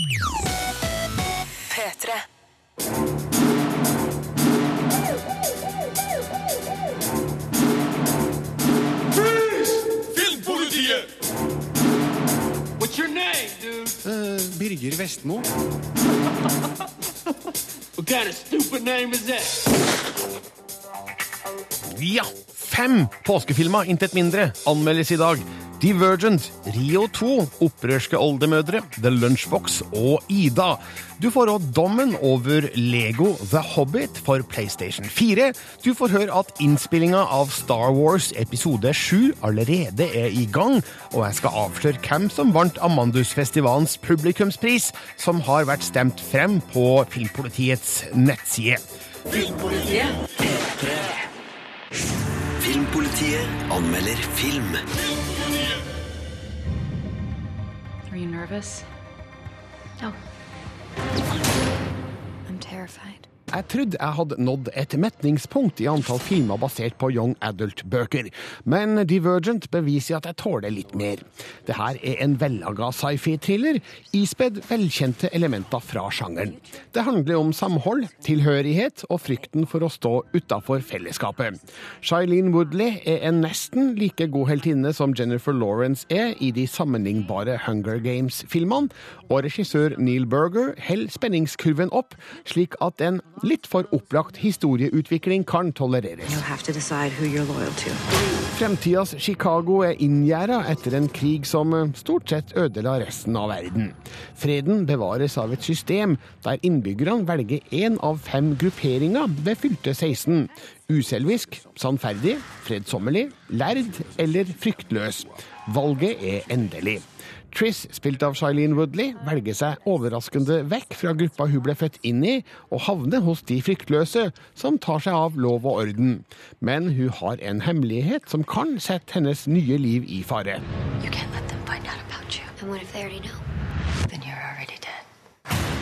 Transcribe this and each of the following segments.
P3. Filmpolitiet! What's your name, dude? Birger Vestmo. What kind of stupid name is that? Ja, fem påskefilmer, intet mindre, anmeldes i dag. Divergent, Rio 2, Opprørske oldemødre, The Lunchbox og Ida. Du får òg dommen over Lego The Hobbit for PlayStation 4. Du får høre at innspillinga av Star Wars episode 7 allerede er i gang, og jeg skal avsløre hvem som vant Amandusfestivalens publikumspris, som har vært stemt frem på Filmpolitiets nettside. Filmpolitiet anmelder film. Are you nervous? No. I'm terrified. Jeg trodde jeg hadde nådd et metningspunkt i antall filmer basert på young adult-bøker, men Divergent beviser at jeg tåler litt mer. Det her er en vellaga sci-fi-thriller, ispedd velkjente elementer fra sjangeren. Det handler om samhold, tilhørighet og frykten for å stå utafor fellesskapet. Shailene Woodley er en nesten like god heltinne som Jennifer Lawrence er i de sammenlignbare Hunger Games-filmene, og regissør Neil Berger holder spenningskurven opp, slik at en litt for opplagt historieutvikling kan tolereres. Fremtidas Chicago er inngjerda etter en krig som eh, stort sett ødela resten av verden. Freden bevares av et system der innbyggerne velger én av fem grupperinger ved fylte 16. Uselvisk, sannferdig, fredsommelig, lærd eller fryktløs. Valget er endelig. Triss, spilt av Shailene Woodley, velger seg overraskende vekk fra gruppa hun ble født inn i, og havner hos de fryktløse, som tar seg av lov og orden. Men hun har en hemmelighet som kan sette hennes nye liv i fare. You can't let them find out about you. And what if they already know?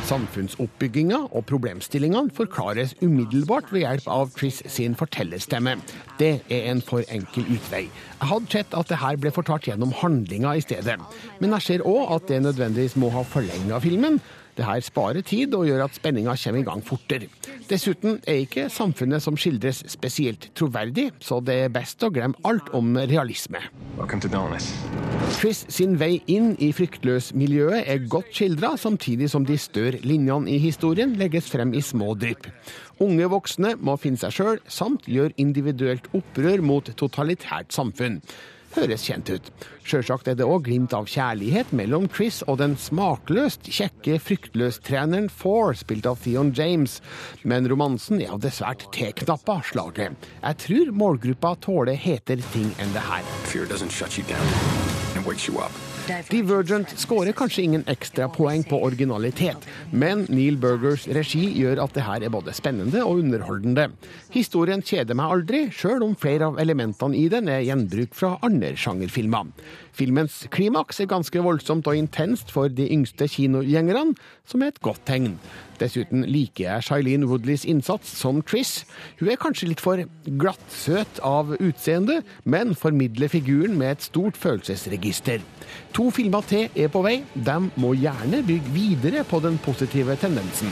Samfunnsoppbygginga og problemstillingene forklares umiddelbart ved hjelp av Triss sin fortellerstemme. Det er en for enkel utvei. Jeg hadde sett at det her ble fortalt gjennom handlinga i stedet. Men jeg ser òg at det nødvendigvis må ha forlenga filmen. Det her sparer tid og gjør at spenninga kommer i gang fortere. Dessuten er ikke samfunnet som skildres spesielt troverdig, så det er best å glemme alt om realisme. Chris sin vei inn i fryktløs-miljøet er godt skildra, samtidig som de større linjene i historien legges frem i små drypp. Unge voksne må finne seg sjøl, samt gjøre individuelt opprør mot totalitært samfunn. Høres kjent ut. Sjølsagt er det òg glimt av kjærlighet mellom Chris og den smakløst kjekke fryktløstreneren Four, spilt av Theon James. Men romansen er av det svært teknappa slaget. Jeg tror målgruppa tåler hetere ting enn det her. Fear doesn't shut you down. It wakes you up. Divergent skårer kanskje ingen ekstra poeng på originalitet, men Neil Burgers regi gjør at det her er både spennende og underholdende. Historien kjeder meg aldri, sjøl om flere av elementene i den er gjenbruk fra andre sjangerfilmer. Filmens klimaks er ganske voldsomt og intenst for de yngste kinogjengerne, som er et godt tegn. Dessuten liker jeg Shailene Woodleys innsats som Triss. Hun er kanskje litt for glattsøt av utseende, men formidler figuren med et stort følelsesregister. To filmer til er på vei. De må gjerne bygge videre på den positive tendensen.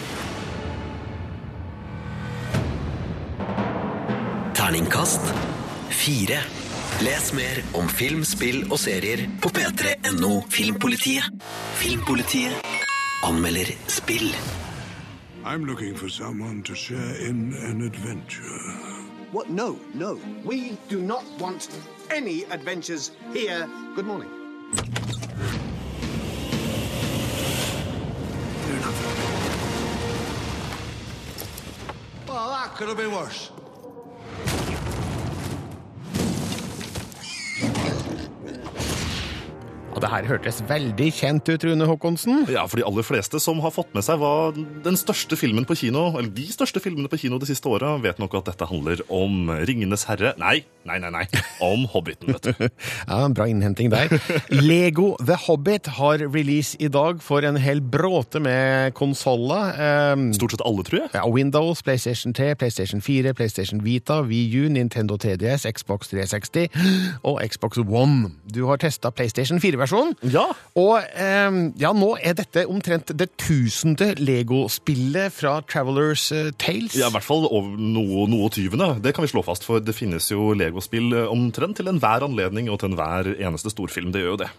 Terningkast fire. Les mer om film, spill og serier på p3.no Filmpolitiet. Filmpolitiet anmelder spill. I'm looking for someone to share in an adventure. What? No, no. We do not want any adventures here. Good morning. Well, that could have been worse. Og det her hørtes veldig kjent ut, Rune Håkonsen. Ja, for de aller fleste som har fått med seg hva den største filmen på kino, eller de største filmene på kino de siste åra, vet nok at dette handler om Ringenes herre. Nei, nei, nei, nei. Om Hobbiten, vet du. Ja, Bra innhenting der. Lego The Hobbit har release i dag for en hel bråte med konsoller. Um, Stort sett alle, tror jeg. ja, Windows, PlayStation 3, PlayStation 4, PlayStation Vita, Wii U, Nintendo 3DS, Xbox 360 og Xbox One. Du har testa PlayStation 4-versjonen. Filmversjonen. Ja. Og eh, ja, nå er dette omtrent det tusende Lego-spillet fra Travelers eh, Tales. Ja, i hvert fall over noe, noe tyvende. Det kan vi slå fast, for det finnes jo Lego-spill eh, omtrent til enhver anledning og til enhver eneste storfilm. Det gjør jo det.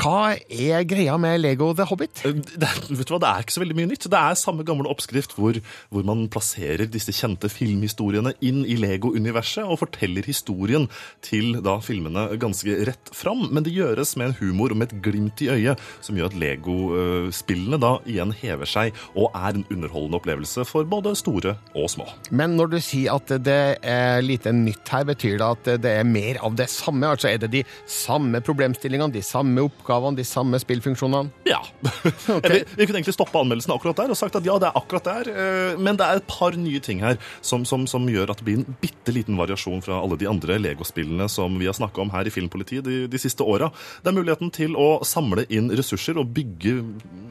Hva er greia med Lego The Hobbit? Eh, Det, vet du hva, det er ikke så veldig mye nytt. Det er samme gamle oppskrift hvor, hvor man plasserer disse kjente filmhistoriene inn i Lego-universet og forteller historien til da filmene ganske rett fram. Men det gjøres med en humor og med et glimt i øyet som gjør at Lego-spillene da igjen hever seg og er en underholdende opplevelse for både store og små. Men når du sier at det er lite nytt her, betyr det at det er mer av det samme? Altså er det de samme problemstillingene, de samme oppgavene, de samme spillfunksjonene? Ja. vi, vi kunne egentlig stoppe anmeldelsen akkurat der og sagt at ja, det er akkurat der. eh, Men det er et par nye ting her som, som, som gjør at det blir en bitte liten variasjon fra alle de andre Lego-spillene som vi har snakka om her i Filmpolitiet de, de siste åra. Det er muligheten til å samle inn ressurser og bygge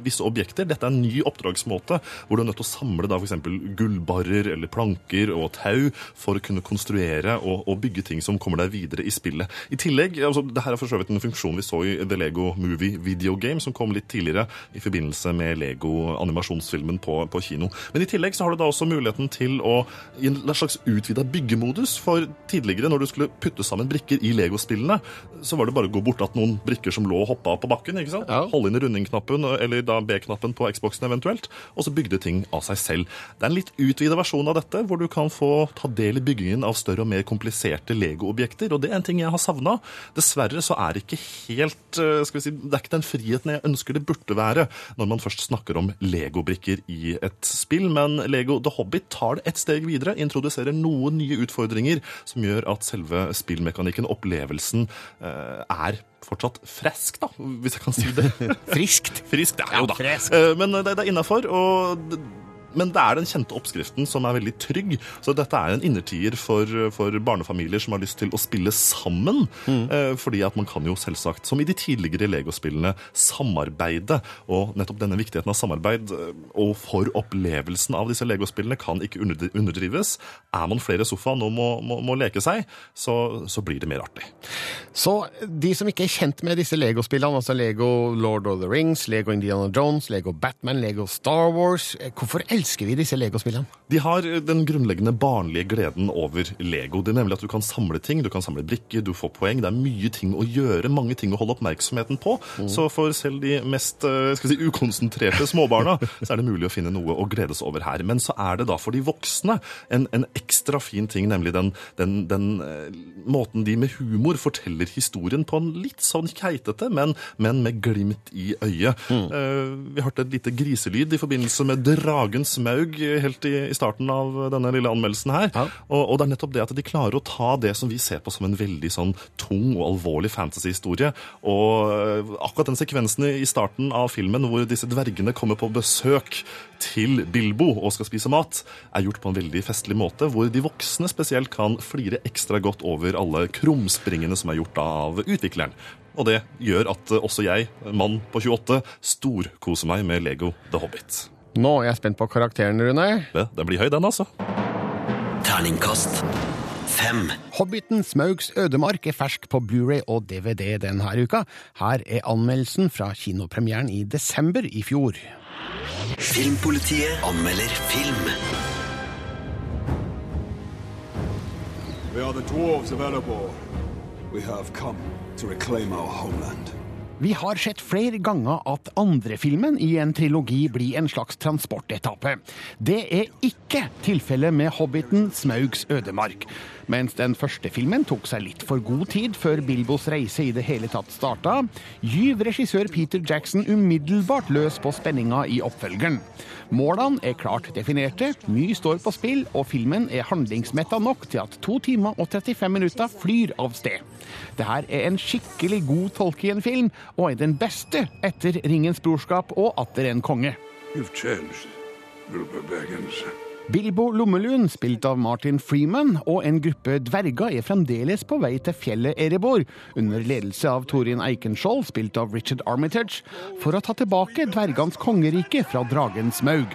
visse objekter. Dette er en ny oppdragsmåte hvor du er nødt til å samle da f.eks. gullbarrer eller planker og tau for å kunne konstruere og, og bygge ting som kommer deg videre i spillet. I tillegg, altså, det her er for så vidt en funksjon vi så i The Lego Movie Video Game, som kom litt tidligere i forbindelse med Lego-animasjonsfilmen på, på kino. Men i tillegg så har du da også muligheten til å i en slags utvida byggemodus. For tidligere, når du skulle putte sammen brikker i Lego-spillene, så var det bare å gå bort at noen brikker som lå og hoppa på bakken. ikke sant? Ja. Holde inn rundingknappen, eller da B-knappen på Xboxen eventuelt, og så bygde ting av seg selv. Det er en litt utvida versjon av dette, hvor du kan få ta del i byggingen av større og mer kompliserte Lego-objekter, og det er en ting jeg har savna. Dessverre så er det ikke helt eh, skal vi si, Det er ikke den friheten jeg ønsker det burde være når man først snakker om Lego-brikker i et spill, men Lego The Hobbit tar det et steg videre, introduserer noen nye utfordringer som gjør at selve spillmekanikken, opplevelsen, eh, er fortsatt fresk, da, hvis jeg kan si det. Friskt. Friskt, det er jo da. frisk. Eh, Men det, det er innafor. Og men det er den kjente oppskriften som er veldig trygg. Så dette er en innertier for, for barnefamilier som har lyst til å spille sammen. Eh, fordi at man kan jo selvsagt, som i de tidligere Lego-spillene, samarbeide. Og nettopp denne viktigheten av samarbeid eh, og for opplevelsen av disse Lego-spillene kan ikke underdrives. Er man flere i sofaen og må, må, må leke seg, så, så blir det mer artig. Så de som ikke er kjent med disse Lego-spillene, altså Lego Lord of the Rings, Lego Indiana Jones, Lego Batman, Lego Star Wars, eh, hvorfor elsker vi disse Lego-spillene? De har den grunnleggende barnlige gleden over Lego. Det er nemlig at du kan samle ting, du kan samle brikker, du får poeng. Det er mye ting å gjøre, mange ting å holde oppmerksomheten på. Så for selv de mest eh, skal si, ukonsentrerte småbarna, så er det mulig å finne noe å gledes over her. Men så er det da for de voksne en, en ekstra fin ting, nemlig den, den, den eh, måten de med humor forteller historien på en litt sånn keitete, men, men med glimt i øyet. Eh, vi hørte et lite griselyd i forbindelse med Dragens maug helt i, i starten av denne lille anmeldelsen her. Ja. Og, og det er nettopp det at de klarer å ta det som vi ser på som en veldig sånn tung og alvorlig fantasyhistorie, og eh, akkurat den sekvensen i starten av filmen hvor disse dvergene kommer på besøk til Bilbo og skal spise mat, er gjort på en veldig festlig måte, hvor de voksne spesielt kan flire ekstra godt over alle krumspringene som er gjort av utvikleren. Og det gjør at eh, også jeg, mann på 28, storkoser meg med Lego The Hobbit. Nå er jeg spent på karakteren, Rune. Det, det blir høy, den, altså. Terningkast fem. Hobbiten Smaugs ødemark er fersk på Blu-ray og DVD denne uka. Her er anmeldelsen fra kinopremieren i desember i fjor. Filmpolitiet anmelder film. We are the dwarves of Erebor. We have come to reclaim our homeland. Vi har sett flere ganger at andrefilmen i en trilogi blir en slags transportetappe. Det er ikke tilfellet med Hobbiten Smaugs ødemark. Mens den første filmen tok seg litt for god tid før Bilbos reise i det hele tatt starta, gyv regissør Peter Jackson umiddelbart løs på spenninga i oppfølgeren. Målene er klart definerte, mye står på spill, og filmen er handlingsmetta nok til at to timer og 35 minutter flyr av sted. Det her er en skikkelig god Tolkien-film, og er den beste etter Ringens brorskap og Atter en konge. You've changed, Bilbo Baggins. Bilbo Lommelund, spilt av Martin Freeman, og en gruppe dverger er fremdeles på vei til fjellet Erebor, under ledelse av Torin Eikenskjold, spilt av Richard Armitage, for å ta tilbake dvergenes kongerike fra dragens maug.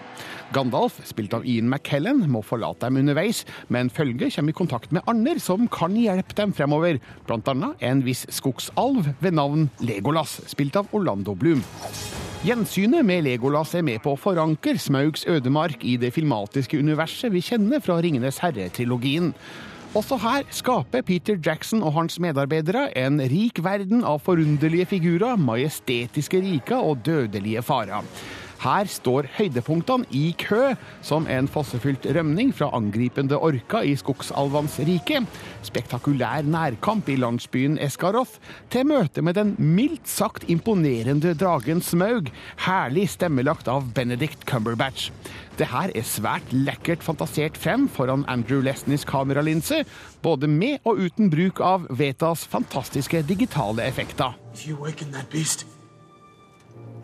Gandalf, spilt av Ian McKellen, må forlate dem underveis, men følget kommer i kontakt med andre som kan hjelpe dem fremover, annet en viss skogsalv ved navn Legolas, spilt av Orlando Bloom. Gjensynet med Legolas er med på å forankre Smaugs ødemark i det filmatiske universet vi kjenner fra Ringenes herre-trilogien. Også her skaper Peter Jackson og hans medarbeidere en rik verden av forunderlige figurer, majestetiske riker og dødelige farer. Her står høydepunktene i kø, som en fossefylt rømning fra angripende orka i skogsalvenes rike, spektakulær nærkamp i landsbyen Eskaroth, til møte med den mildt sagt imponerende dragen Smaug, herlig stemmelagt av Benedict Cumberbatch. Det her er svært lekkert fantasert frem foran Andrew Lesnies kameralinse, både med og uten bruk av Vetas fantastiske digitale effekter. If you awaken that beast,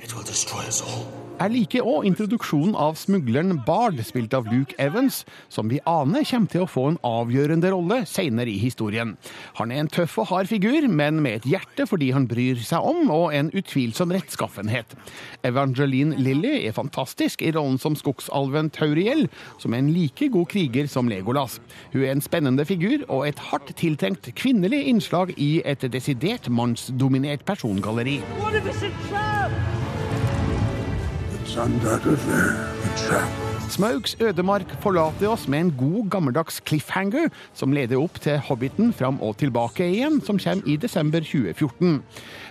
it will destroy us all. Jeg liker òg introduksjonen av smugleren Bard, spilt av Luke Evans, som vi aner kommer til å få en avgjørende rolle senere i historien. Han er en tøff og hard figur, men med et hjerte fordi han bryr seg om, og en utvilsom rettskaffenhet. Evangeline Lilly er fantastisk i rollen som skogsalven Tauriel, som er en like god kriger som Legolas. Hun er en spennende figur og et hardt tiltenkt kvinnelig innslag i et desidert mannsdominert persongalleri. Undoubtedly a trap. Smaugs ødemark forlater oss med en god gammeldags cliffhanger som leder opp til Hobbiten fram og tilbake igjen, som kommer i desember 2014.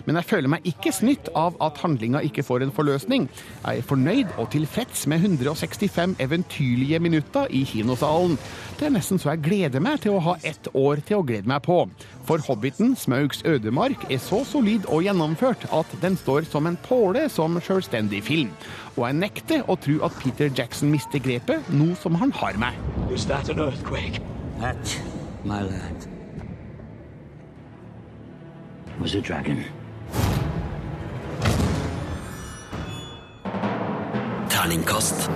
Men jeg føler meg ikke snytt av at handlinga ikke får en forløsning. Jeg er fornøyd og tilfreds med 165 eventyrlige minutter i kinosalen. Det er nesten så jeg gleder meg til å ha ett år til å glede meg på. For Hobbiten, Smaugs ødemark, er så solid og gjennomført at den står som en påle som selvstendig film. Og jeg nekter å tro at Peter Jackson mister grepet, nå som han har meg. Is that an earthquake? That, my lad, was a dragon. Terningkast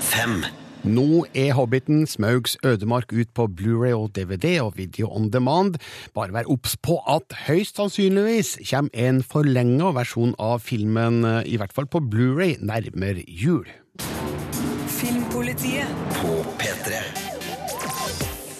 fem. Nå er Hobbiten Smaugs ødemark ut på Blu-ray og DVD og video on demand. Bare vær obs på at høyst sannsynligvis kommer en forlenga versjon av filmen, i hvert fall på Blu-ray, nærmere jul. Filmpolitiet. På P3.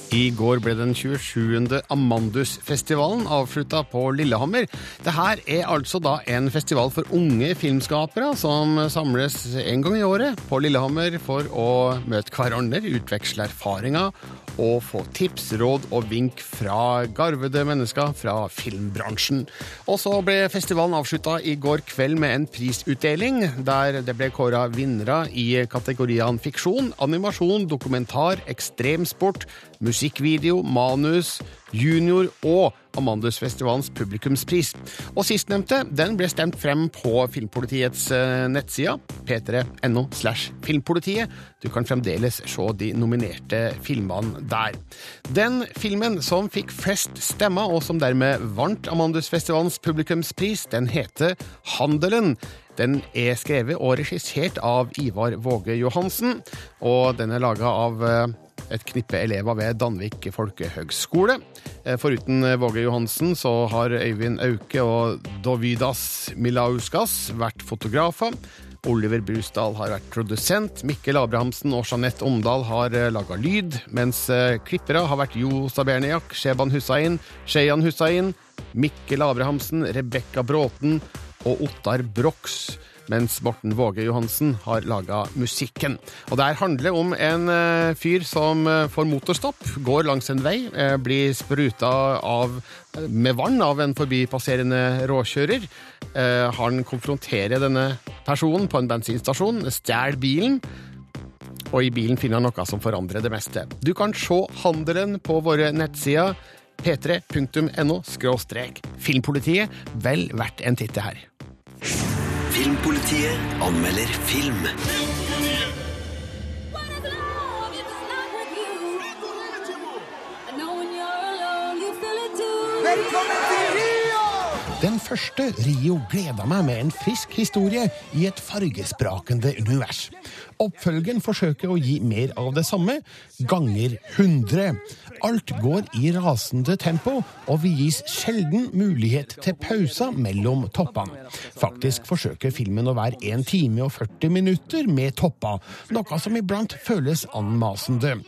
I går ble den 27. Amandus-festivalen avslutta på Lillehammer. Dette er altså da en festival for unge filmskapere som samles en gang i året på Lillehammer for å møte hverandre, utveksle erfaringer og få tips, råd og vink fra garvede mennesker fra filmbransjen. Og så ble festivalen avslutta i går kveld med en prisutdeling, der det ble kåra vinnere i kategoriene fiksjon, animasjon, dokumentar, ekstremsport, musikkvideo, manus, junior og Amandusfestivalens publikumspris. Og sistnevnte den ble stemt frem på Filmpolitiets eh, nettside, p3.no slash filmpolitiet. Du kan fremdeles se de nominerte filmene der. Den filmen som fikk flest stemmer, og som dermed vant Amandusfestivalens publikumspris, den heter Handelen. Den er skrevet og regissert av Ivar Våge Johansen, og den er laga av eh, et knippe elever ved Danvik folkehøgskole. Eh, Foruten Våge Johansen så har Øyvind Auke og Dovidas Milauskas vært fotografer. Oliver Brusdal har vært produsent, Mikkel Abrahamsen og Jeanette Omdal har laga lyd, mens eh, klippere har vært Jo Saberniak, Sheban Hussain, Sheyan Hussain, Mikkel Abrahamsen, Rebekka Bråten og Ottar Brox mens Morten Våge Johansen har laga musikken. Og Det handler om en eh, fyr som eh, får motorstopp, går langs en vei, eh, blir spruta av, med vann av en forbipasserende råkjører. Han konfronterer denne personen på en bensinstasjon, stjeler bilen. Og i bilen finner han noe som forandrer det meste. Du kan se handelen på våre nettsider p3.no filmpolitiet. Vel verdt en titt, her. Filmpolitiet anmelder film. Velkommen til Rio! Den første Rio gleda meg med en frisk historie i et fargesprakende univers. Oppfølgen forsøker å gi mer av det samme, ganger 100. Alt går i rasende tempo, og vi gis sjelden mulighet til pauser mellom toppene. Faktisk forsøker filmen å være 1 time og 40 minutter med topper, noe som iblant føles anmasende.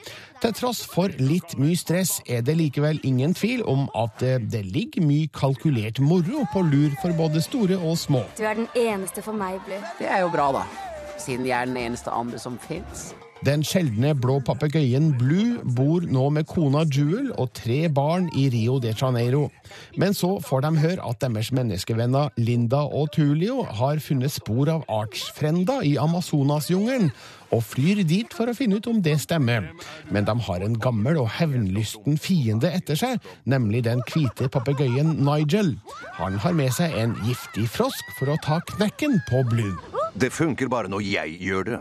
Til tross for litt mye stress er det likevel ingen tvil om at det, det ligger mye kalkulert moro på lur for både store og små. Du er den eneste for meg, Blue. Det er jo bra, da. Siden jeg er den eneste andre som fins. Den sjeldne blå papegøyen Blue bor nå med kona Jewel og tre barn i Rio de Janeiro. Men så får de høre at deres menneskevenner Linda og Tulio har funnet spor av artsfrenda i Amazonasjungelen, og flyr dit for å finne ut om det stemmer. Men de har en gammel og hevnlysten fiende etter seg, nemlig den hvite papegøyen Nigel. Han har med seg en giftig frosk for å ta knekken på Blue. Det funker bare når jeg gjør det.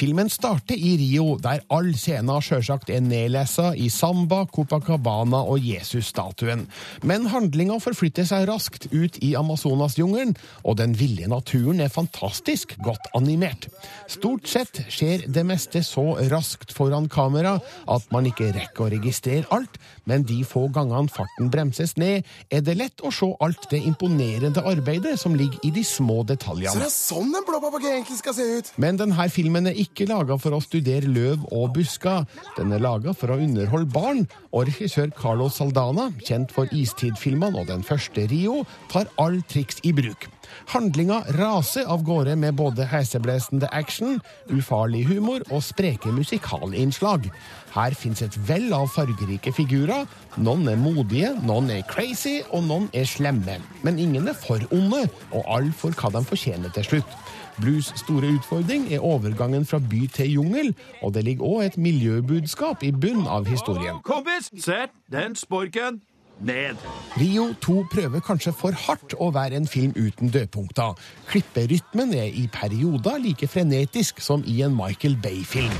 Filmen starter i Rio, der all scena sjølsagt er nedlesa i samba, Copacabana og Jesus-statuen. Men handlinga forflytter seg raskt ut i Amazonas-jungelen, og den ville naturen er fantastisk godt animert. Stort sett skjer det meste så raskt foran kamera at man ikke rekker å registrere alt, men de få gangene farten bremses ned, er det lett å se alt det imponerende arbeidet som ligger i de små detaljene. Så det er sånn en blå papegøye egentlig skal se ut. Men denne filmen er ikke laga for å studere løv og busker. Den er laga for å underholde barn, og regissør Carlos Saldana, kjent for istidfilmene og den første Rio, tar all triks i bruk. Handlinga raser av gårde med både heseblesende action, ufarlig humor og spreke musikalinnslag. Her fins et vell av fargerike figurer. Noen er modige, noen er crazy, og noen er slemme. Men ingen er for onde, og alle får hva de fortjener til slutt. Blues store utfordring er overgangen fra by til jungel, og det ligger òg et miljøbudskap i bunn av historien. Kompis, sett den sporken ned. Rio 2 prøver kanskje for hardt å være en film uten dødpunkter. Klipperytmen er i perioder like frenetisk som i en Michael Bay-film.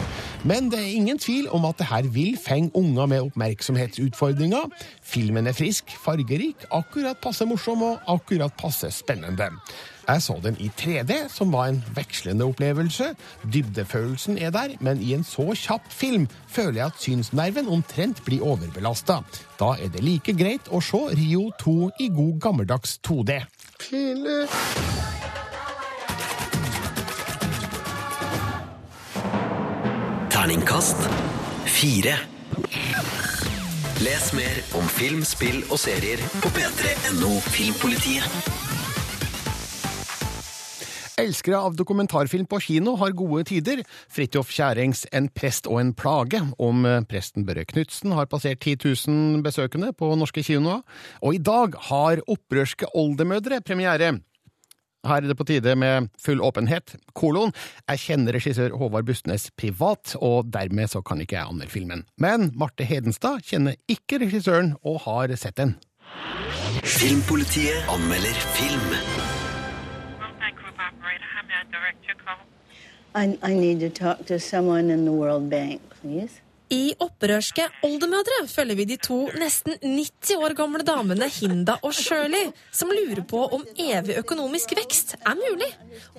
Men det er ingen tvil om at det her vil fenge unger med oppmerksomhetsutfordringer. Filmen er frisk, fargerik, akkurat passe morsom og akkurat passe spennende. Jeg så den i 3D, som var en vekslende opplevelse. Dybdefølelsen er der, men i en så kjapp film føler jeg at synsnerven omtrent blir overbelasta. Da er det like greit å se Rio 2 i god gammeldags 2D. Pinlig. Terningkast fire. Les mer om film, spill og serier på p3.no Filmpolitiet. Elskere av dokumentarfilm på kino har gode tider. Fridtjof Kjærings En prest og en plage om eh, presten Børre Knutsen har passert 10 000 besøkende på norske kinoer. Og i dag har Opprørske oldemødre premiere. Her er det på tide med full åpenhet. Kolon. Jeg kjenner regissør Håvard Bustnes privat, og dermed så kan ikke jeg anmelde filmen. Men Marte Hedenstad kjenner ikke regissøren, og har sett den. Filmpolitiet anmelder film. I, I need to talk to World Bank. I opprørske oldemødre følger vi de to nesten 90 år gamle damene Hinda og Shirley, som lurer på om evig økonomisk vekst er mulig,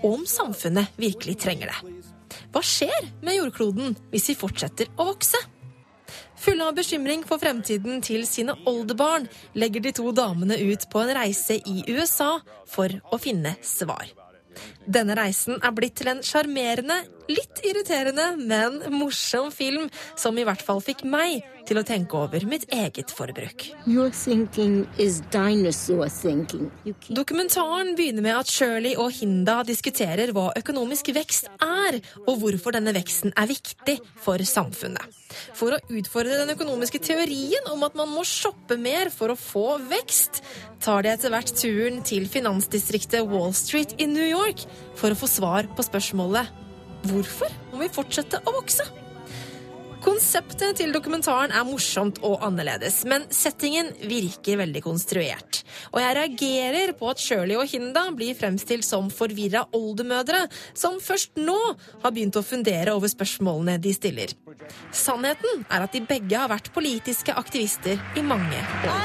og om samfunnet virkelig trenger det. Hva skjer med jordkloden hvis vi fortsetter å vokse? Fulle av bekymring for fremtiden til sine oldebarn legger de to damene ut på en reise i USA for å finne svar. Denne reisen er blitt til en sjarmerende, litt irriterende, men morsom film som i hvert fall fikk meg til å tenke over mitt eget forbruk. Your thinking is dinosaur thinking. You keep... Dokumentaren begynner med at Shirley og Hinda diskuterer hva økonomisk vekst er, og hvorfor denne veksten er viktig for samfunnet. For å utfordre den økonomiske teorien om at man må shoppe mer for å få vekst, tar de etter hvert turen til finansdistriktet Wall Street i New York for å få svar på spørsmålet hvorfor må vi fortsette å vokse? Konseptet til dokumentaren er morsomt og annerledes, men settingen virker veldig konstruert. Og jeg reagerer på at Shirley og Hinda blir fremstilt som forvirra oldemødre, som først nå har begynt å fundere over spørsmålene de stiller. Sannheten er at de begge har vært politiske aktivister i mange år.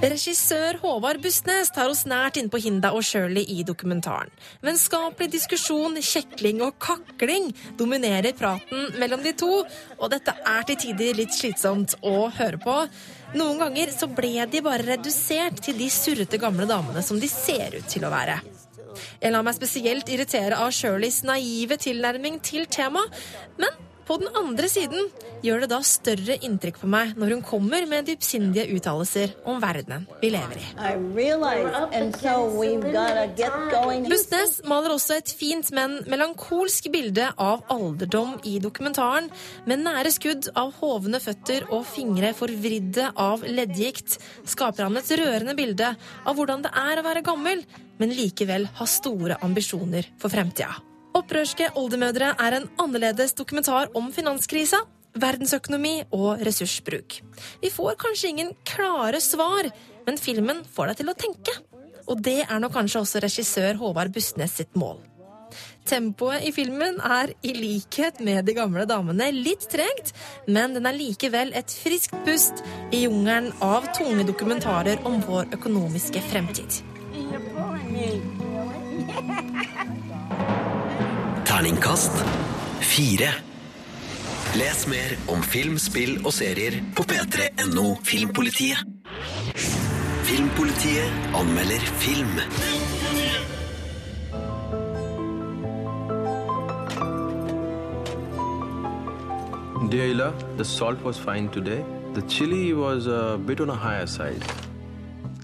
Regissør Håvard Bustnes tar oss nært innpå Hinda og Shirley i dokumentaren. Vennskapelig diskusjon, kjekling og kakling dominerer praten mellom de to, og dette er til tider litt slitsomt å høre på. Noen ganger så ble de bare redusert til de surrete gamle damene som de ser ut til å være. Jeg lar meg spesielt irritere av Shirleys naive tilnærming til temaet, men på den andre siden gjør det da større inntrykk på meg når hun kommer med dypsindige uttalelser om verdenen vi lever i. Bustnes maler også et fint, men melankolsk bilde av alderdom i dokumentaren, med nære skudd av hovne føtter og fingre forvridde av leddgikt, skaper han et rørende bilde av hvordan det er å være gammel, men likevel ha store ambisjoner for fremtida. Opprørske oldemødre er en annerledes dokumentar om finanskrisa, verdensøkonomi og ressursbruk. Vi får kanskje ingen klare svar, men filmen får deg til å tenke. Og det er nok kanskje også regissør Håvard Bustnes sitt mål. Tempoet i filmen er i likhet med De gamle damene litt tregt, men den er likevel et friskt pust i jungelen av tunge dokumentarer om vår økonomiske fremtid. Terningkast fire. Les mer om film, spill og serier på p3.no Filmpolitiet. Filmpolitiet anmelder film. Dear Ila, the salt was fine today. The chili was a bit on a higher side.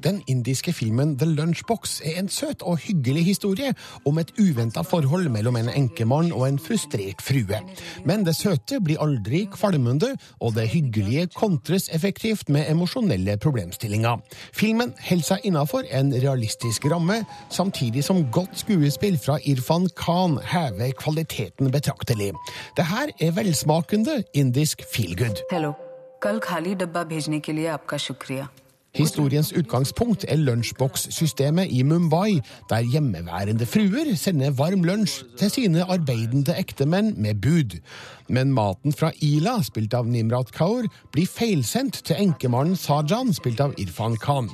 Den indiske filmen The Lunchbox er en søt og hyggelig historie om et uventa forhold mellom en enkemann og en frustrert frue. Men det søte blir aldri kvalmende, og det hyggelige kontres effektivt med emosjonelle problemstillinger. Filmen holder seg innafor en realistisk ramme, samtidig som godt skuespill fra Irfan Khan hever kvaliteten betraktelig. Det her er velsmakende indisk feelgood. Hello. Kal khali dabba bhejne ke liye aapka shukriya. Historiens utgangspunkt er lunsjboks-systemet i Mumbai, der hjemmeværende fruer sender varm lunsj til sine arbeidende ektemenn med bud. Men maten fra Ila, spilt av Nimrat Kaur, blir feilsendt til enkemannen Sajan, spilt av Irfan Khan.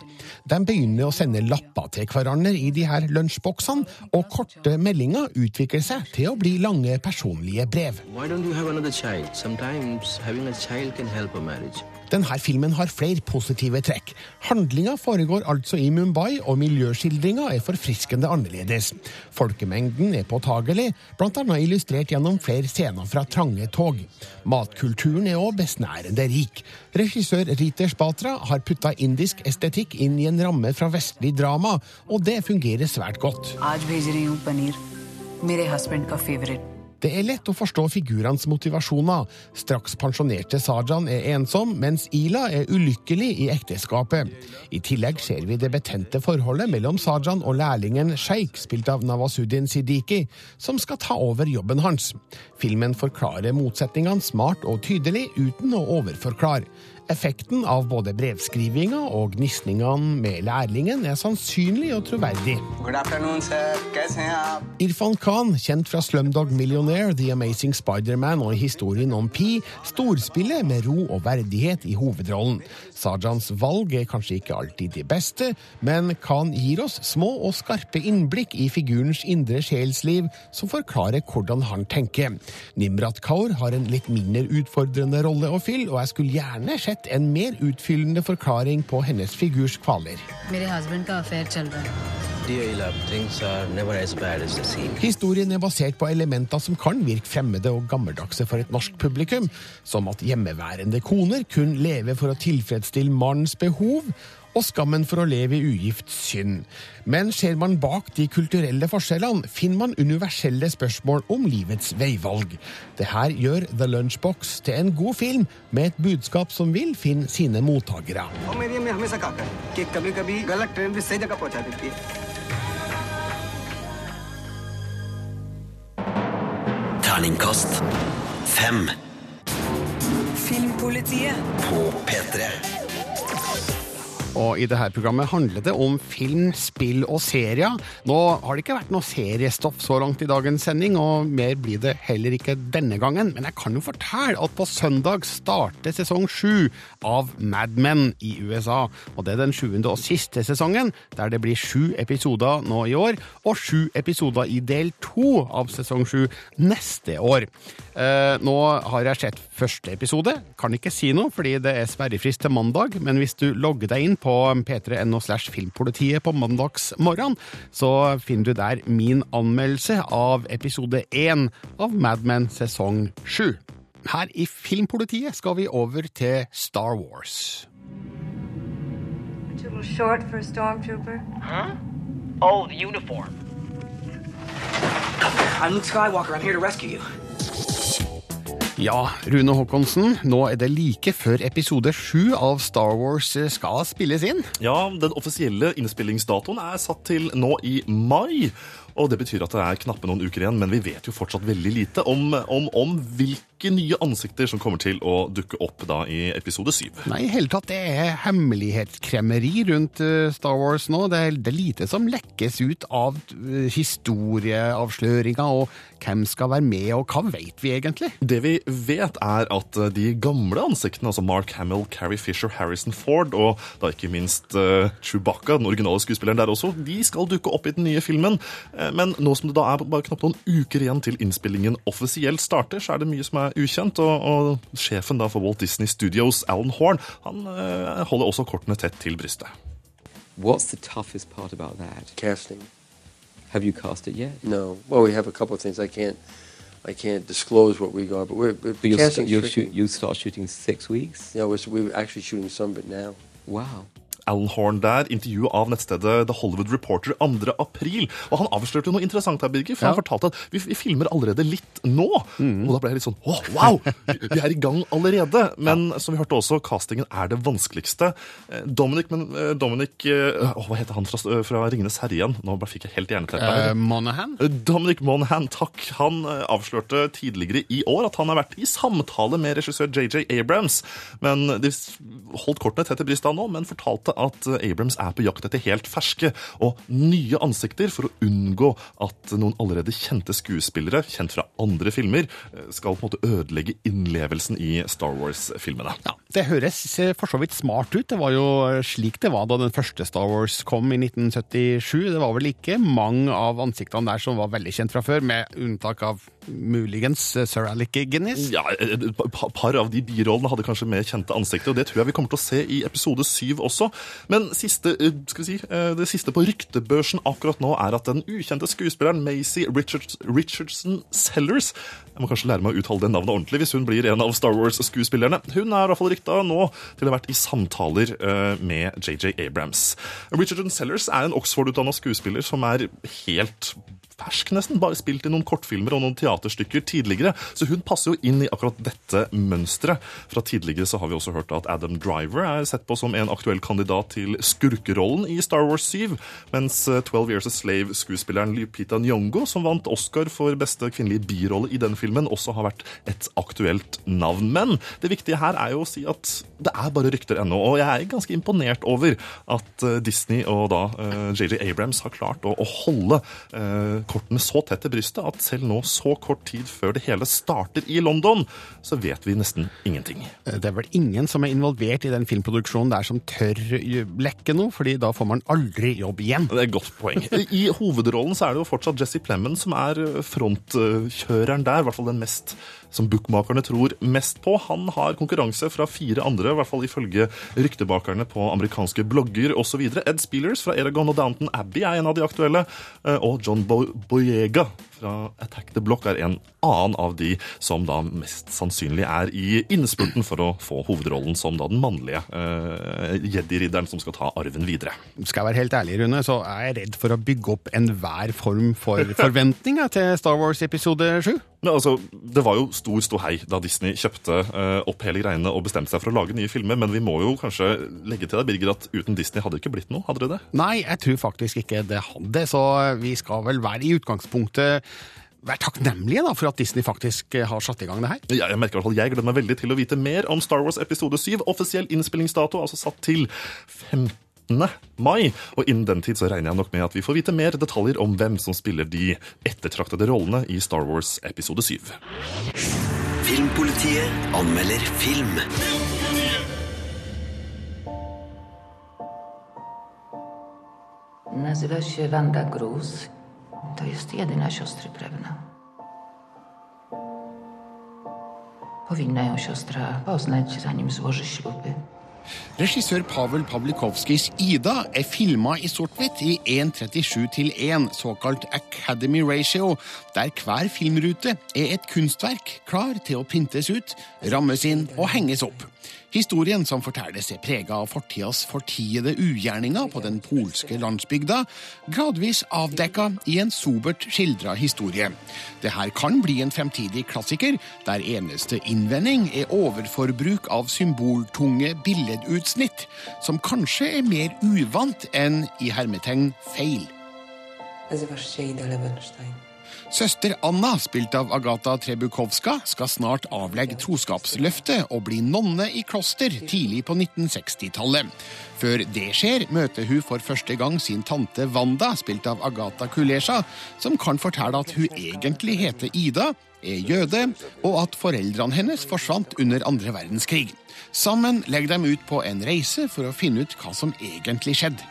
De begynner å sende lapper til hverandre i de her lunsjboksene, og korte meldinger utvikler seg til å bli lange personlige brev. Denne filmen har flere positive trekk. Handlinga foregår altså i Mumbai, og miljøskildringa er forfriskende annerledes. Folkemengden er påtagelig, bl.a. illustrert gjennom flere scener fra trange tog. Matkulturen er òg besnærende rik. Regissør Ritesh Batra har putta indisk estetikk inn i en ramme fra vestlig drama, og det fungerer svært godt. Min husband ka favorite. Det er lett å forstå figurenes motivasjoner. Straks pensjonerte Sajan er ensom, mens Ila er ulykkelig i ekteskapet. I tillegg ser vi det betente forholdet mellom Sajan og lærlingen Sheikh, spilt av Nawasuddin Siddiqui, som skal ta over jobben hans. Filmen forklarer motsetningene smart og tydelig, uten å overforklare. Effekten av både brevskrivinga og gnisningene med lærlingen er sannsynlig og troverdig. Irfan Khan, kjent fra Slumdog Millionaire, The Amazing Spiderman og historien om Pi, storspiller med ro og verdighet i hovedrollen. Sajans valg er kanskje ikke alltid de beste, men Khan gir oss små og skarpe innblikk i figurens indre sjelsliv, som forklarer hvordan han tenker. Nimrat Kaur har en litt mindre utfordrende rolle å fylle, og jeg skulle gjerne sett en mer utfyllende forklaring på hennes figurs kvaler. मेरे Historien er basert på elementer som kan virke fremmede og gammeldagse for et norsk publikum, som at hjemmeværende koner kun lever for å tilfredsstille mannens behov, og skammen for å leve i ugift synd. Men ser man bak de kulturelle forskjellene, finner man universelle spørsmål om livets veivalg. Det her gjør The Lunchbox til en god film, med et budskap som vil finne sine mottakere. Terningkast fem. Filmpolitiet På P3. Og i dette programmet handler det om film, spill og serier. Nå har det ikke vært noe seriestoff så langt i dagens sending, og mer blir det heller ikke denne gangen. Men jeg kan jo fortelle at på søndag starter sesong sju av Mad Men i USA. Og det er den sjuende og siste sesongen, der det blir sju episoder nå i år, og sju episoder i del to av sesong sju neste år. Eh, nå har jeg sett første episode. Kan ikke si noe, fordi det er sperrefrist til mandag, men hvis du logger deg inn på p3.no slash filmpolitiet på mandagsmorgen, så finner du der min anmeldelse av episode én av Mad Men sesong sju. Her i Filmpolitiet skal vi over til Star Wars. Short for a stormtrooper. Huh? Oh, the uniform. I'm Luke Skywalker. I'm here to rescue you. Ja, Rune Håkonsen, nå er det like før episode sju av Star Wars skal spilles inn. Ja, den offisielle innspillingsdatoen er satt til nå i mai. Og det betyr at det er knappe noen uker igjen, men vi vet jo fortsatt veldig lite om, om, om hvilke nye ansikter som kommer til å dukke opp da i episode syv. Nei, i hele tatt, det er hemmelighetskremmeri rundt uh, Star Wars nå. Det er, det er lite som lekkes ut av uh, historieavsløringer, og hvem skal være med, og hva vet vi egentlig? Det vi vet, er at uh, de gamle ansiktene, altså Mark Hamill, Carrie Fisher, Harrison Ford og da ikke minst Chewbacca, den originale skuespilleren der også, de skal dukke opp i den nye filmen. Men nå som det da er bare knapt noen uker igjen til innspillingen offisielt starter, så er det mye som er ukjent. Og, og sjefen da for Walt Disney Studios, Alan Horn, han uh, holder også kortene tett til brystet. What's the toughest part about that? Casting. Have you cast it yet? No. Well, we have a couple of things I can't. I can't disclose what we got, but we're, we're but casting. st- you'll, shoot, you start shooting six weeks. Yeah, we're, we're actually shooting some of it now. Wow. Alan Horn der, intervju av nettstedet The Hollywood Reporter 2. april. Og han avslørte noe interessant her, Birger, for Ja. han fortalte at vi, vi filmer allerede litt nå. Og da ble jeg litt sånn åh, wow! Vi er i gang allerede. Men som vi hørte også, castingen er det vanskeligste. Eh, Dominic, men, eh, Dominic eh, åh, Hva heter han fra, fra Ringenes herre igjen? Nå bare fikk jeg helt jernteppe. Uh, Monahan? Dominic Monahan, takk. Han avslørte tidligere i år at han har vært i samtale med regissør JJ Abrams. Men De holdt kortene tett til brystet nå, men fortalte at Abrams er på jakt etter helt ferske og nye ansikter for å unngå at noen allerede kjente skuespillere, kjent fra andre filmer, skal på en måte ødelegge innlevelsen i Star Wars-filmene. Det høres for så vidt smart ut. Det var jo slik det var da den første Star Wars kom i 1977. Det var vel ikke mange av ansiktene der som var veldig kjent fra før, med unntak av muligens eh, Sir Alec Guinness. Ja, Et par av de birollene hadde kanskje mer kjente ansikter, og det tror jeg vi kommer til å se i episode syv også. Men siste, eh, si, eh, det siste på ryktebørsen akkurat nå er at den ukjente skuespilleren Maisie Richards, Richardson Sellers Jeg må kanskje lære meg å uttale det navnet ordentlig hvis hun blir en av Star Wars-skuespillerne. Hun er i hvert fall rykta nå til å ha vært i samtaler eh, med JJ Abrams. Richardson Sellers er en Oxford-utdanna skuespiller som er helt fersk, nesten. Bare spilt i noen kortfilmer og noen teaterstykker tidligere. Så hun passer jo inn i akkurat dette mønsteret. Fra tidligere så har vi også hørt at Adam Driver er sett på som en aktuell kandidat til skurkerollen i Star Wars 7, mens Twelve 12 Years a Slave-skuespilleren Lupita Nyong'o, som vant Oscar for beste kvinnelige birolle i den filmen, også har vært et aktuelt navn. Men det viktige her er jo å si at det er bare rykter ennå, og jeg er ganske imponert over at eh, Disney og da eh, JJ Abrams har klart å, holde eh, kortene så tett til brystet at selv nå, så kort tid før det hele starter i London, så vet vi nesten ingenting. Det er vel ingen som er involvert i den filmproduksjonen der som tør eh, lekke noe, fordi da får man aldri jobb igjen. Det er et godt poeng. I hovedrollen så er det jo fortsatt Jesse Plemmen som er frontkjøreren der, i hvert fall den mest som bookmakerne tror mest på. Han har konkurranse fra fire andre, i hvert fall ifølge ryktebakerne på amerikanske blogger osv. Ed Spielers fra Eragon og Downton Abbey er en av de aktuelle, eh, og John Bo Boyega fra Attack the Block er en annen av de som da mest sannsynlig er i innspurten for å få hovedrollen som da den mannlige uh, jedi-ridderen som skal ta arven videre. Skal jeg være helt ærlig, Rune, så er jeg redd for å bygge opp enhver form for forventninger til Star Wars episode 7. Men altså, Det var jo stor ståhei da Disney kjøpte eh, opp hele greiene og bestemte seg for å lage nye filmer, men vi må jo kanskje legge til deg, Birger, at uten Disney hadde det ikke blitt noe? Hadde det det? Nei, jeg tror faktisk ikke det hadde, så vi skal vel være i utgangspunktet være takknemlige da, for at Disney faktisk eh, har satt i gang det her. Ja, jeg merker i hvert fall, jeg gleder meg veldig til å vite mer om Star Wars episode 7. Offisiell innspillingsdato altså satt til 15. mai. Og innen den tid så regner jeg nok med at vi får vite mer detaljer om hvem som spiller de ettertraktede rollene i Star Wars episode 7. Filmpolitiet anmelder film. Nazywa się Wanda Gruz. To jest jedyna siostry Prewna. Powinna ją siostra poznać, zanim złoży śluby. Regissør Pavel Pavlikovskijs Ida er filma i sort-hvitt i 1.37 til 1, såkalt Academy Ratio, der hver filmrute er et kunstverk klar til å printes ut, rammes inn og henges opp. Historien som fortelles er prega av fortidas fortiede ugjerninger på den polske landsbygda, gradvis avdekka i en sobert skildra historie. Det her kan bli en fremtidig klassiker, der eneste innvending er overforbruk av symboltunge billedutsnitt, som kanskje er mer uvant enn i hermetegn feil. Nazywasz się Ida Lewenstein. Søster Anna, spilt av Agata Trebukowska, skal snart avlegge troskapsløftet og bli nonne i kloster tidlig på 1960-tallet. Før det skjer, møter hun for første gang sin tante Wanda, spilt av Agata Kulesha, som kan fortelle at hun egentlig heter Ida, er jøde, og at foreldrene hennes forsvant under andre verdenskrig. Sammen legger de ut på en reise for å finne ut hva som egentlig skjedde.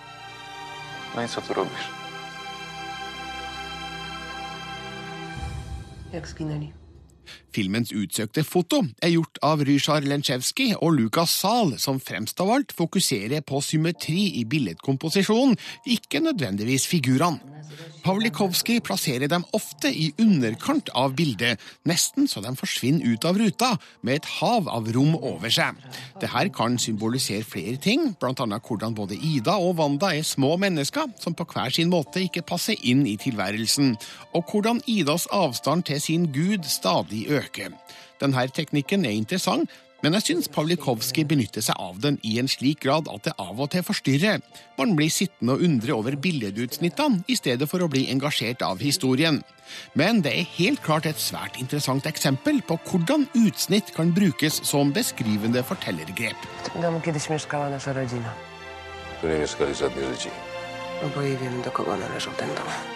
No Jak skinęli. Filmens utsøkte foto er gjort av Ryshar Lenczewski og Lukas Zahl, som fremst av alt fokuserer på symmetri i billedkomposisjonen, ikke nødvendigvis figurene. Pavlikovskij plasserer dem ofte i underkant av bildet, nesten så de forsvinner ut av ruta, med et hav av rom over seg. Dette kan symbolisere flere ting, annet hvordan både Ida og Wanda er små mennesker som på hver sin måte ikke passer inn i tilværelsen, og hvordan Idas avstand til sin gud stadig øker. Denne teknikken er interessant, men jeg syns Pavlikovskij benytter seg av den i en slik grad at det av og til forstyrrer. Man blir sittende og undre over billedutsnittene i stedet for å bli engasjert av historien. Men det er helt klart et svært interessant eksempel på hvordan utsnitt kan brukes som beskrivende fortellergrep. Oboje wiemy, do kogo należał ten dom.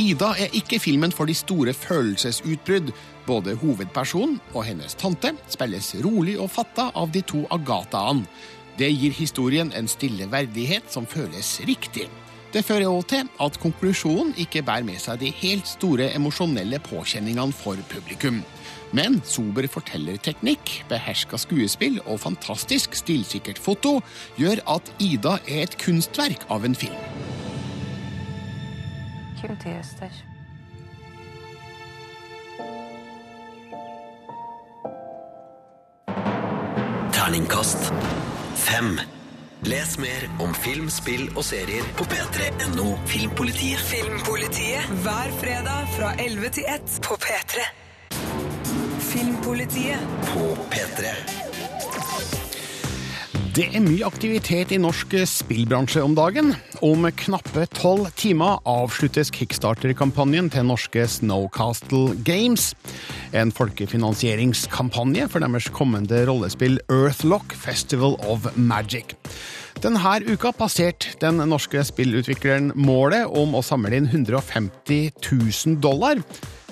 Ida er ikke filmen for de store følelsesutbrudd. Både hovedpersonen og hennes tante spilles rolig og fatta av de to Agathaene. Det gir historien en stille verdighet som føles riktig. Det fører også til at konklusjonen ikke bærer med seg de helt store emosjonelle påkjenningene for publikum. Men sober fortellerteknikk, beherska skuespill og fantastisk stilsikkert foto gjør at Ida er et kunstverk av en film. Kim ty jesteś? Terningkast fem. Les mer om film, spill og serier på p3.no Filmpolitiet. Filmpolitiet hver fredag fra 11 til 1 på P3. Filmpolitiet På P3. Det er mye aktivitet i norsk spillbransje om dagen. Om knappe tolv timer avsluttes kickstarter-kampanjen til norske Snowcastle Games. En folkefinansieringskampanje for deres kommende rollespill Earthlock Festival of Magic. Denne uka passerte den norske spillutvikleren målet om å samle inn 150 000 dollar.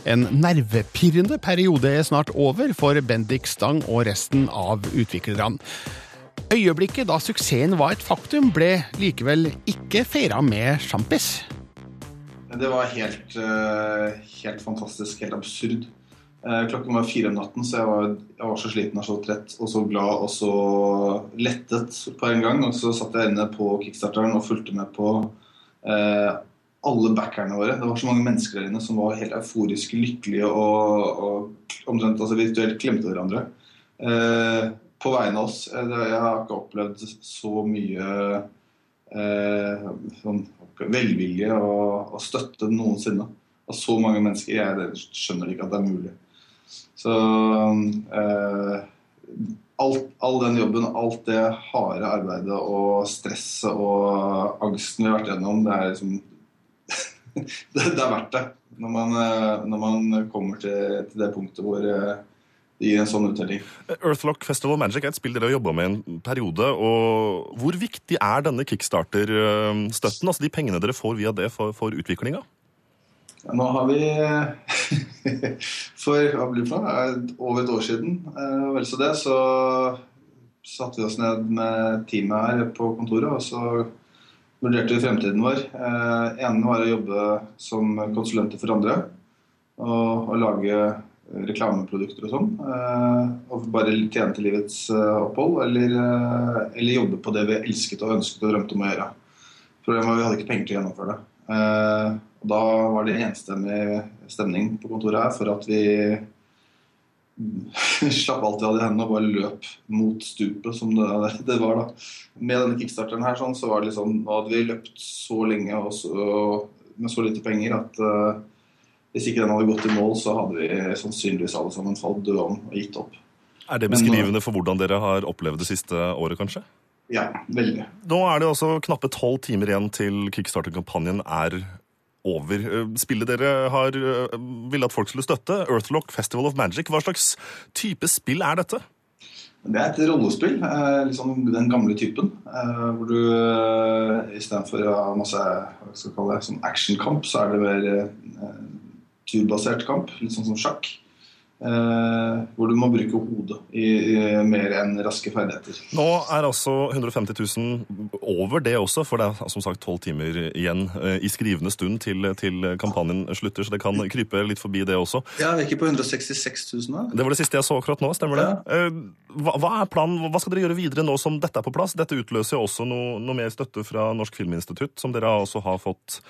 En nervepirrende periode er snart over for Bendik Stang og resten av utviklerne. Øyeblikket da suksessen var et faktum, ble likevel ikke feira med sjampis. Det var helt, eh, helt fantastisk, helt absurd. Eh, Klokken var fire om natten, så jeg var, jeg var så sliten og så trett og så glad og så lettet på en gang. Og så satt jeg inne på kickstarteren og fulgte med på eh, alle backerne våre. Det var så mange mennesker der inne som var helt euforisk lykkelige og, og omtrent altså, virtuelt klemte hverandre. Eh, på vegne av oss. Eh, Jeg har ikke opplevd så mye eh, sånn, velvilje og, og støtte noensinne av så mange mennesker. Jeg skjønner ikke at det er mulig. Så eh, alt, all den jobben, alt det harde arbeidet og stresset og angsten vi har vært gjennom, det er liksom det, det er verdt det. Når man, eh, når man kommer til, til det punktet hvor, eh, det gir en sånn uttelling. Earthlock Festival Magic er et spill dere har jobba med en periode. og Hvor viktig er denne kickstarter-støtten, altså de pengene dere får via det for, for utviklinga? Ja, nå har vi for hva blir det for over et år siden, eh, vel så det, så satte vi oss ned med teamet her på kontoret og så vurderte vi fremtiden vår. Eh, ene var å jobbe som konsulenter for andre og, og lage reklameprodukter og sånn. Eh, og bare tjene til livets eh, opphold, eller, eh, eller, jobbe på det vi elsket og ønsket og drømte om å gjøre. Problemet var at vi hadde ikke penger til å gjennomføre det. Og da var det enstemmig stemning på kontoret her for at vi slapp alt vi hadde i hendene og bare løp mot stupet, som det, det var da. Med denne kickstarteren her sånn, så var det liksom Nå hadde vi løpt så lenge og så, med så lite penger at hvis ikke den hadde gått i mål, så hadde vi sannsynligvis alle sammen falt døde om og gitt opp. Er det beskrivende for hvordan dere har opplevd det siste året, kanskje? Ja, veldig. Nå er det også knappe tolv timer igjen til kickstarter-kampanjen er over. Eh, Spillet dere har eh, ville at folk skulle støtte, Earthlock Festival of Magic, hva slags type spill er dette? Det er et rollespill, liksom den gamle typen. Hvor du istedenfor masse hva skal jeg kalle det, som actionkamp, så er det mer turbasert kamp. Litt sånn som sjakk. Eh, hvor du må bruke hodet i, i mer enn raske ferdigheter. Nå er altså 150 000 over det også, for det er som sagt tolv timer igjen eh, i skrivende stund til, til, kampanjen slutter, så det kan krype litt forbi det også. Ja, Vi er ikke på 166 000 da? Det var det siste jeg så akkurat nå, stemmer det? Ja. Eh, hva, hva, er planen, hva skal dere gjøre videre nå som dette er på plass? Dette utløser jo også noe, noe mer støtte fra Norsk Filminstitutt, som dere også har fått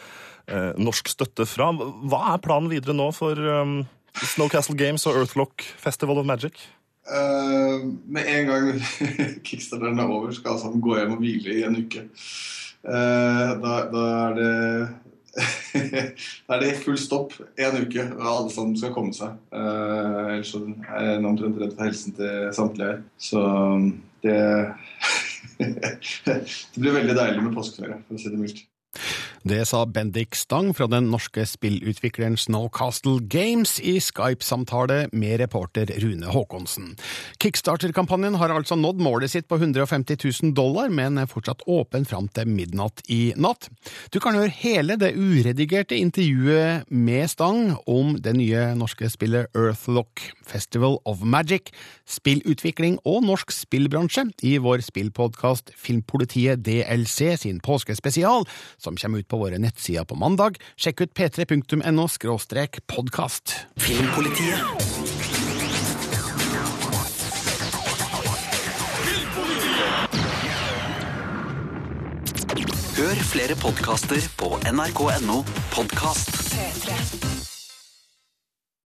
norsk støtte fra. Hva er planen videre nå for um, Snowcastle Games og Earthlock Festival of Magic? Uh, med en gang kickstarteren er over, skal altså gå hjem og hvile i en uke. Uh, da, da, er det da er det full stopp en uke, og alle sammen skal komme seg. Uh, ellers er jeg omtrent redd for helsen til samtlige her. Så det Det blir veldig deilig med påskeferie, for å si det mildt. Det sa Bendik Stang fra den norske spillutvikleren Snowcastle Games i Skype-samtale med reporter Rune Haakonsen. Kickstarter-kampanjen har altså nådd målet sitt på 150 000 dollar, men er fortsatt åpen fram til midnatt i natt. Du kan høre hele det uredigerte intervjuet med Stang om det nye norske spillet Earthlock Festival of Magic, spillutvikling og norsk spillbransje i vår spillpodkast Filmpolitiet DLC sin påskespesial, som kommer ut på våre nettsider på mandag. Sjekk ut p3.no – podkast. Filmpolitiet. Filmpolitiet. Hør flere podkaster på nrk.no podkast. 3